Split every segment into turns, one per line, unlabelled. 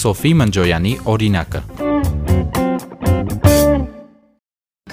Սոֆի Մնջոյանի օրինակը։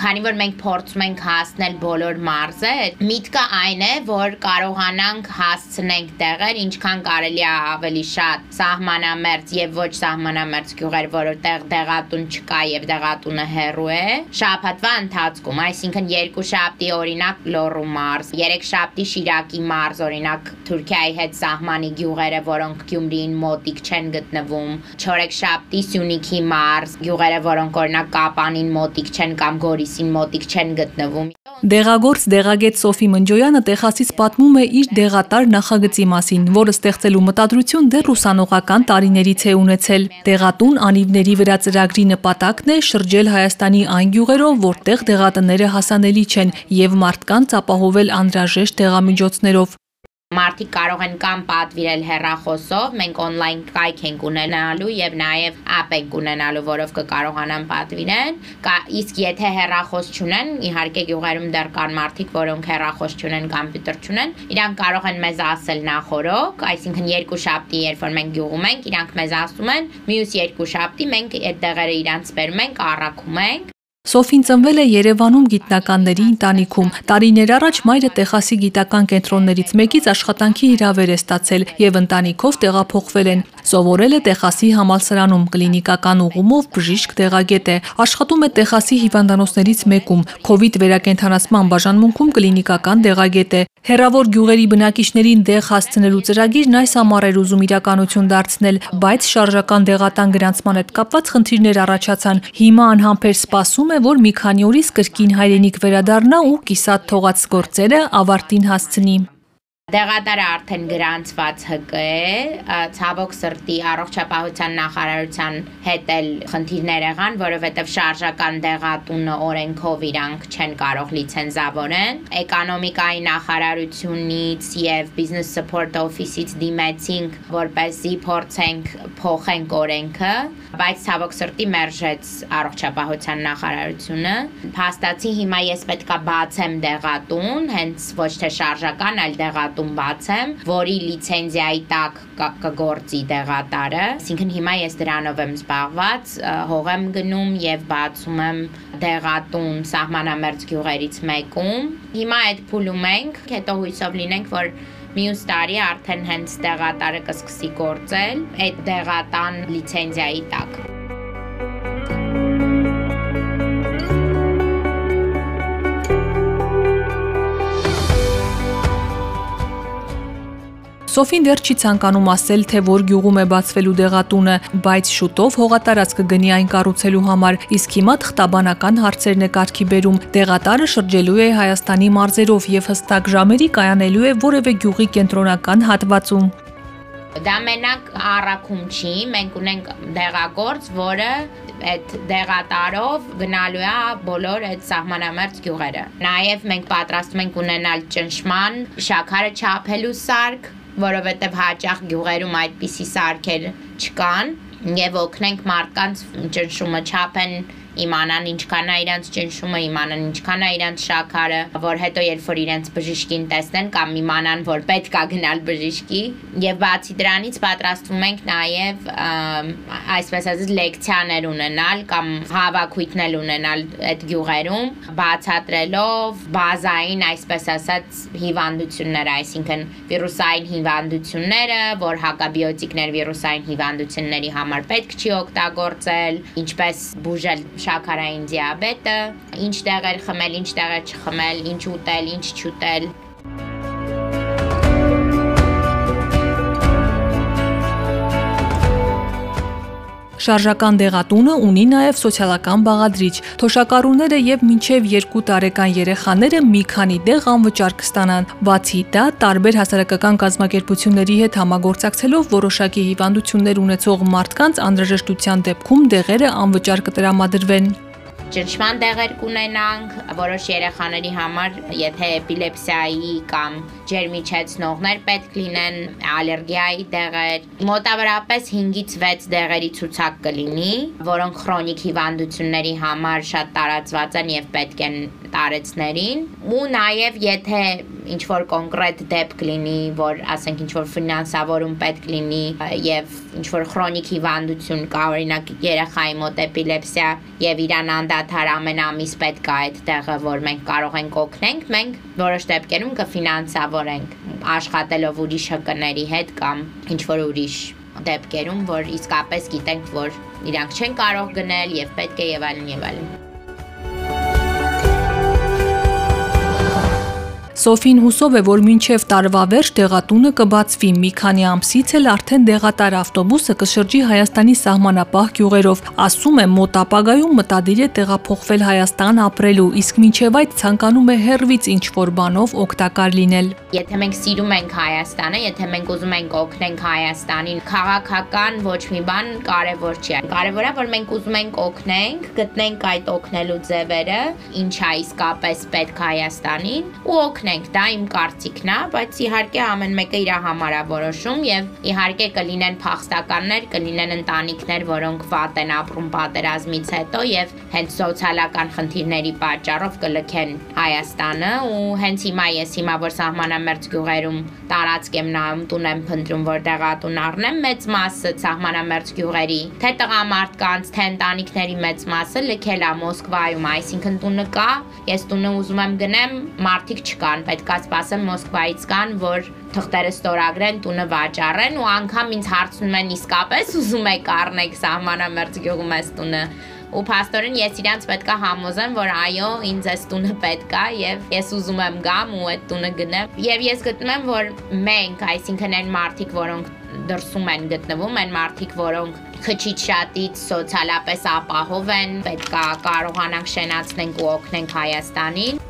Քանի որ մենք փորձում ենք հասնել բոլոր մարզեր, միտքը այն է, որ կարողանանք հասցնենք տեղեր, ինչքան կարելի է ավելի շատ սահմանամերձ եւ ոչ սահմանամերձ գյուղեր, որովհետեւ դեղատուն չկա եւ դեղատունը հեռու է, շաբաթվա ընթացքում, այսինքն երկու շաբթի օրինակ Լոռու մարզ, երեք շաբթի Շիրակի մարզ, օրինակ Թուրքիայի հետ սահմանի գյուղերը, որոնք Գյումրիին մոտիկ չեն գտնվում, չորեք շաբթի Սյունիքի մարզ, գյուղերը, որոնք օրինակ Կապանին մոտիկ չեն կամ Գորիս Փարիզին մոտիկ չեն գտնվում։
Դեղագործ դեղագետ Սոֆի Մնջոյանը Տեխասից պատմում է իր դեղատար նախագծի մասին, որը ստեղծելու մտադրություն դեռ ուսանողական տարիներից է ունեցել։ Դեղատուն անիվների վրա ծրագրի նպատակն է շրջել Հայաստանի այն գյուղերով, որտեղ դեղատները հասանելի չեն եւ մարդկանց ապահովել անհրաժեշտ դեղամիջոցներով։
Մարդիկ կարող են կամ պատվիրել հեռախոսով, մենք on-line կայք ենք ունենալու եւ նաեւ app ենք ունենալու, որով կկարողանան պատվիրեն։ Կա իսկ եթե հեռախոս չունեն, իհարկե գյուղերում դեռ կան մարդիկ, որոնք հեռախոս չունեն, կոմպյուտեր չունեն, իրանք կարող են մեզ ասել նախորոք, այսինքն երկու շաբթի, երբ որ մենք գյուղում ենք, իրանք մեզ ասում են, մյուս երկու շաբթի մենք այդ դեղերը իրանց բերում ենք, առաքում ենք
Սոֆին ծնվել է Երևանում գիտնականների ընտանիքում։ Տարիներ առաջ մայրը Տեխասի գիտական կենտրոններից մեկից աշխատանքի հրավեր է ստացել եւ ընտանիքով տեղափոխվել են։ Սովորել է Տեխասի համալսարանում կլինիկական ուղումով բժիշկ տեղագետ է։ Աշխատում է Տեխասի հիվանդանոցներից մեկում, կ ូវ իդ վերակենդանացման բաժանմունքում կլինիկական տեղագետ է։ Հերավոր գյուղերի բնակիչներին դեղ հասցնելու ծրագիրն այս ամառ էր ուզում իրականություն դարձնել, բայց շարժական դեղատան գրանցման հետ կապված խնդիրներ առաջացան։ Հիմա անհամբեր սպասում է, որ մի քանի օրից կրկին հայրենիք վերադառնա ու կիսատ թողած գործերը ավարտին հասցնի։
Դեղատարը արդեն գրանցված ՀԿ է, ցավոք սրտի առողջապահության նախարարության հետ էլ խնդիրներ եղան, որովհետև շարժական դեղատունը օրենքով իրանք չեն կարող լիցենզավորեն։ Էկոնոմիկայի նախարարությունից եւ Business Support Office-ից դիմեցինք, որպեսզի փորձենք փոխենք օրենքը, բայց ցավոք սրտի մերժեց առողջապահության նախարարությունը։ Փաստացի հիմա ես պետքա բացեմ դեղատուն, հենց ոչ թե շարժական, այլ դեղատուն դեղատուն բացեմ, որի լիցենզիայի տակ կգործի դեղատարը։ Այսինքն հիմա ես դրանով եմ զբաղված, հող եմ գնում եւ բացում եմ դեղատուն սահմանամերձ գյուղերից մեկում։ Հիմա այդ փուլում ենք, հետո հույսով լինենք, որ մյուս տարի արդեն հենց դեղատարը կսկսի գործել այդ դեղատան լիցենզիայի տակ։
Սոֆին դեռ չի ցանկանում ասել, թե որ գյուղում է բացվելու դեղատունը, բայց շուտով հողատարած կգնի այն կառուցելու համար, իսկ հիմա թղթաբանական հարցերն է կարգի բերում։ Դեղատարը շրջելու է Հայաստանի մարզերով եւ հստակ ժամերի կայանելու է որևէ գյուղի կենտրոնական հատվածում։
Դա մենակ առաքում չի, մենք ունենք դեղագործ, որը այդ դեղատարով գնալու է բոլոր այդ սահմանամերձ գյուղերը։ Նաև մենք պատրաստում ենք ունենալ ճնշման, շաքարը չափելու սարք, որովհետև հաճախ գյուղերում այդպիսի սարքեր չկան եւ օգնենք մարդկանց ճնշումը չափեն իմանան ինչքան է իրանց ճնշումը, իմանան ինչքան է իրանց շաքարը, որ հետո երբ որ իրենց բժիշկին տեսնեն կամ իմանան, որ պետք է գնալ բժիշկի, եւ բացի դրանից պատրաստվում ենք նաեւ այսպես ասած լեկցիաներ ունենալ կամ հավաքույթներ ունենալ այդ գյուղերում, բացատրելով բազային այսպես ասած հիվանդությունները, այսինքն վիրուսային հիվանդությունները, որ հակաբիոտիկներ վիրուսային հիվանդությունների համար պետք չի օգտագործել, ինչպես բուժել շաքարային դիաբետը, ինչ տեղեր խմել, ինչ տեղեր չխմել, ինչ ուտել, ինչ չուտել։
Շարժական դեղատունը ունի նաև սոցիալական բաղադրիչ։ Թոշակառուները եւ մինչեւ 2 տարեկան երեխաները մի քանի դեղ անվճար կստանան։ Բացի դա, տարբեր հասարակական կազմակերպությունների հետ համագործակցելով որոշակի հիվանդություններ ունեցող մարդկանց անհրաժեշտության դեպքում դեղերը անվճար կտրամադրվեն
ճնշման դեղեր կունենանք որոշ երեխաների համար, եթե էպիլեպսիայի կամ ջերմիչեցնողներ պետք լինեն, ալերգիայի դեղեր։ Մոտավորապես 5-ից 6 դեղերի ցուցակ կլինի, որոնք քրոնիկ հիվանդությունների համար շատ տարածված են եւ պետք են տարեցներին ու նաև եթե ինչ որ կոնկրետ դեպք լինի, որ ասենք ինչ որ ֆինանսավորում պետք լինի եւ ինչ որ քրոնիկ հիվանդություն կա, օրինակ երեխայի մոտ էպիլեպսիա եւ իրան անդադար ամեն ամիս պետք է այդ տեղը, որ մենք կարող ենք օգնենք, մենք որոշ դեպքերում կֆինանսավորենք աշխատելով ուրիշ հկների հետ կամ ինչ որ ուրիշ դեպքերում, որ իսկապես գիտենք, որ իրանք չեն կարող գնել եւ պետք է եւ այլն եւ այլն։
Սոֆին հուսով է, որ մինչև տարվա վերջ դեղատունը կբացվի։ Մի քանի ամսից էլ արդեն դեղատար ավտոբուսը կշրջի Հայաստանի սահմանապահ գյուղերով։ Ասում է, մոտ ապագայում մտադիր է տեղափոխվել Հայաստան ապրելու, իսկ մինչև այդ ցանկանում է հերվից ինչ-որ բանով օգտակար լինել։
Եթե մենք սիրում ենք Հայաստանը, եթե մենք ուզում ենք օգնենք Հայաստանին, քաղաքական ոչ մի բան կարևոր չի։ Կարևորը որ մենք ուզում ենք օգնենք, գտնենք այդ օգնելու ձևերը, ինչա իսկապես պետք Հայաստանին ու օգնենք ունենք, դա իմ կարծիքն է, բայց իհարկե ամեն մեկը իր համար է որոշում եւ իհարկե կլինեն փախստականներ, կլինեն ընտանիքներ, որոնք վատ են ապրում պատերազմից հետո եւ հենց սոցիալական խնդիրների պատճառով կլքեն Հայաստանը ու հենց հիմա ես հիմա որ սահմանամերձ գյուղերում տարածք եմ նայում, տուն եմ փնտրում, որտեղ ատուն առնեմ, մեծ մասը սահմանամերձ գյուղերի, թե տղամարդկանց, թե ընտանիքների մեծ մասը լքել է Մոսկվայում, այսինքն տունը կա, ես տունը ուզում եմ գնեմ, մարդիկ չկան, պետքա սպասեմ Մոսկվայից կան, որ թղթերը ստորագրեն, տունը վաճառեն ու անգամ ինձ հարցնում են իսկապես ուզում եք առնեք սահմանամերձ գյուղում այս տունը ու փաստորեն ես իրանց պետքա համոզեմ, որ այո, ինձ այս տունը պետքա եւ ես ուզում եմ գամ ու այդ տունը գնեմ։ Եվ ես գտնում եմ, որ մենք, այսինքն այն մարդիկ, որոնք դրսում են գտնվում, այն մարդիկ, որոնք քչից շատից սոցիալապես ապահով են, պետքա կարողանանք շենացնենք ու օգնենք Հայաստանին։